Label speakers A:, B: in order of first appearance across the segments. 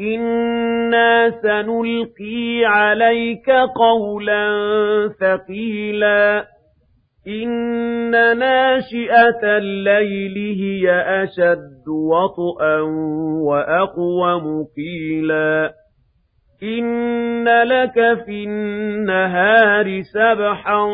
A: إِنَّا سَنُلْقِي عَلَيْكَ قَوْلًا ثَقِيلًا إِنَّ نَاشِئَةَ اللَّيْلِ هِيَ أَشَدُّ وَطْئًا وَأَقْوَمُ قِيلًا إِنَّ لَكَ فِي النَّهَارِ سَبْحًا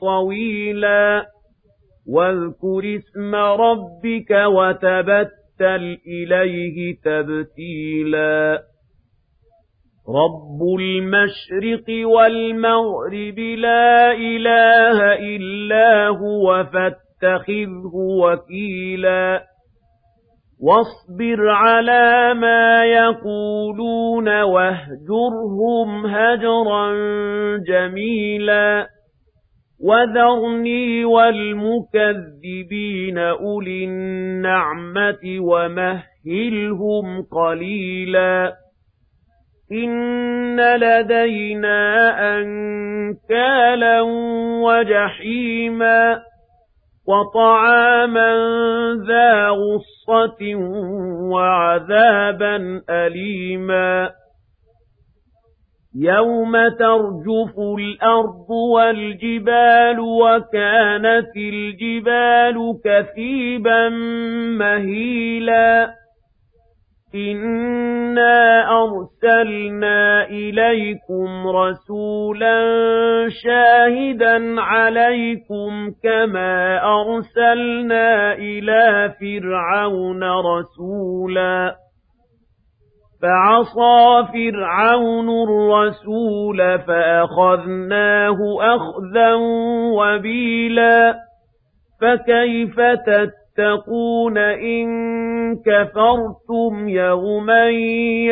A: طَوِيلًا وَاذْكُرِ اسْمَ رَبِّكَ وَتَبَتَّلْ تَبْتَلْ إِلَيْهِ تَبْتِيلًا رَبُّ الْمَشْرِقِ وَالْمَغْرِبِ لَا إِلَٰهَ إِلَّا هُوَ فَاتَّخِذْهُ وَكِيلًا وَاصْبِرْ عَلَىٰ مَا يَقُولُونَ وَاهْجُرْهُمْ هَجْرًا جَمِيلًا وَذَرْنِي وَالْمُكَذِّبِينَ أُولِي النَّعْمَةِ وَمَهِّلْهُمْ قَلِيلًا إِنَّ لَدَيْنَا أَنكَالًا وَجَحِيمًا وَطَعَامًا ذَا غُصَّةٍ وَعَذَابًا أَلِيمًا يَوْمَ تَرْجُفُ الْأَرْضُ وَالْجِبَالُ وَكَانَتِ الْجِبَالُ كَثِيبًا مَهِيلًا إِنَّا أَرْسَلْنَا إِلَيْكُمْ رَسُولًا شَاهِدًا عَلَيْكُمْ كَمَا أَرْسَلْنَا إِلَى فِرْعَوْنَ رَسُولًا فَعَصَىٰ فِرْعَوْنُ الرَّسُولَ فَأَخَذْنَاهُ أَخْذًا وَبِيلًا فَكَيْفَ تَتَّقُونَ إِن كَفَرْتُمْ يَوْمًا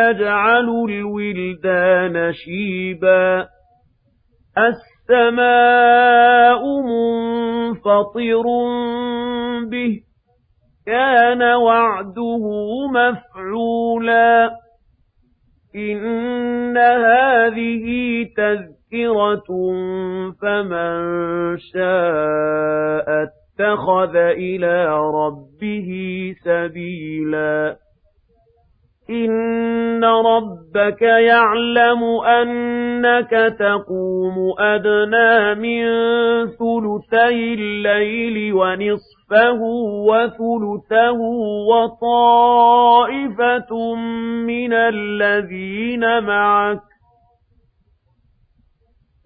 A: يَجْعَلُ الْوِلْدَانَ شِيبًا السَّمَاءُ مُنفَطِرٌ بِهِ كَانَ وَعْدُهُ مَفْعُولًا إِنَّ هَٰذِهِ تَذْكِرَةٌ فَمَن شَاءَ اتَّخَذَ إِلَىٰ رَبِّهِ سَبِيلًا إِنَّ رَبَّ رَبَّكَ يَعْلَمُ أَنَّكَ تَقُومُ أَدْنَىٰ مِن ثُلُثَيِ اللَّيْلِ وَنِصْفَهُ وَثُلُثَهُ وَطَائِفَةٌ مِّنَ الَّذِينَ مَعَكَ ۚ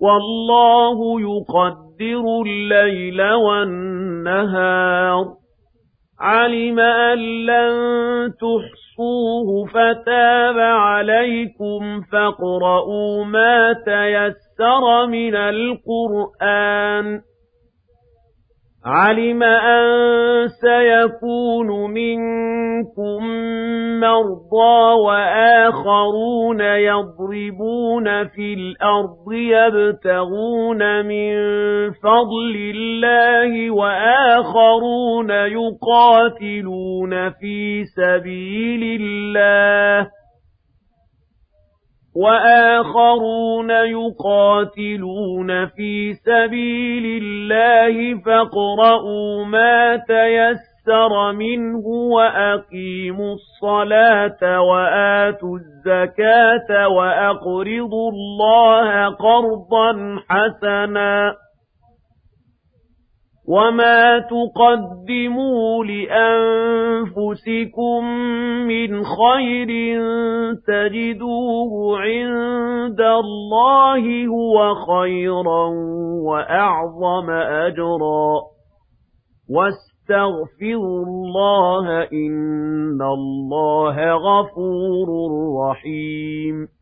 A: وَاللَّهُ يُقَدِّرُ اللَّيْلَ وَالنَّهَارَ عَلِمَ أَن لَّن تُحْصُوهُ فَتَابَ عَلَيْكُمْ فاقرؤوا مَا تَيَسَّرَ مِنَ الْقُرْآنِ عَلِمَ أَن سَيَكُونُ مِنكُم مَّرْضَىٰ وَآخَرُونَ يَضْرِبُونَ فِي الْأَرْضِ يَبْتَغُونَ مِن فَضْلِ اللَّهِ وَآخَرُونَ يُقَاتِلُونَ فِي سَبِيلِ اللَّهِ وَآخَرُونَ يُقَاتِلُونَ فِي سَبِيلِ اللَّهِ فَاقْرَءُوا مَا تَيَسَّرَ مِنْهُ وَأَقِيمُوا الصَّلَاةَ وَآتُوا الزَّكَاةَ وَأَقْرِضُوا اللَّهَ قَرْضًا حَسَنًا وَمَا تُقَدِّمُوا لِأَنفُسِكُم مِّنْ خَيْرٍ تَجِدُوهُ عِندَ اللَّهِ هُوَ خَيْرًا وَأَعْظَمَ أَجْرًا وَاسْتَغْفِرُوا اللَّهَ إِنَّ اللَّهَ غَفُورٌ رَّحِيمٌ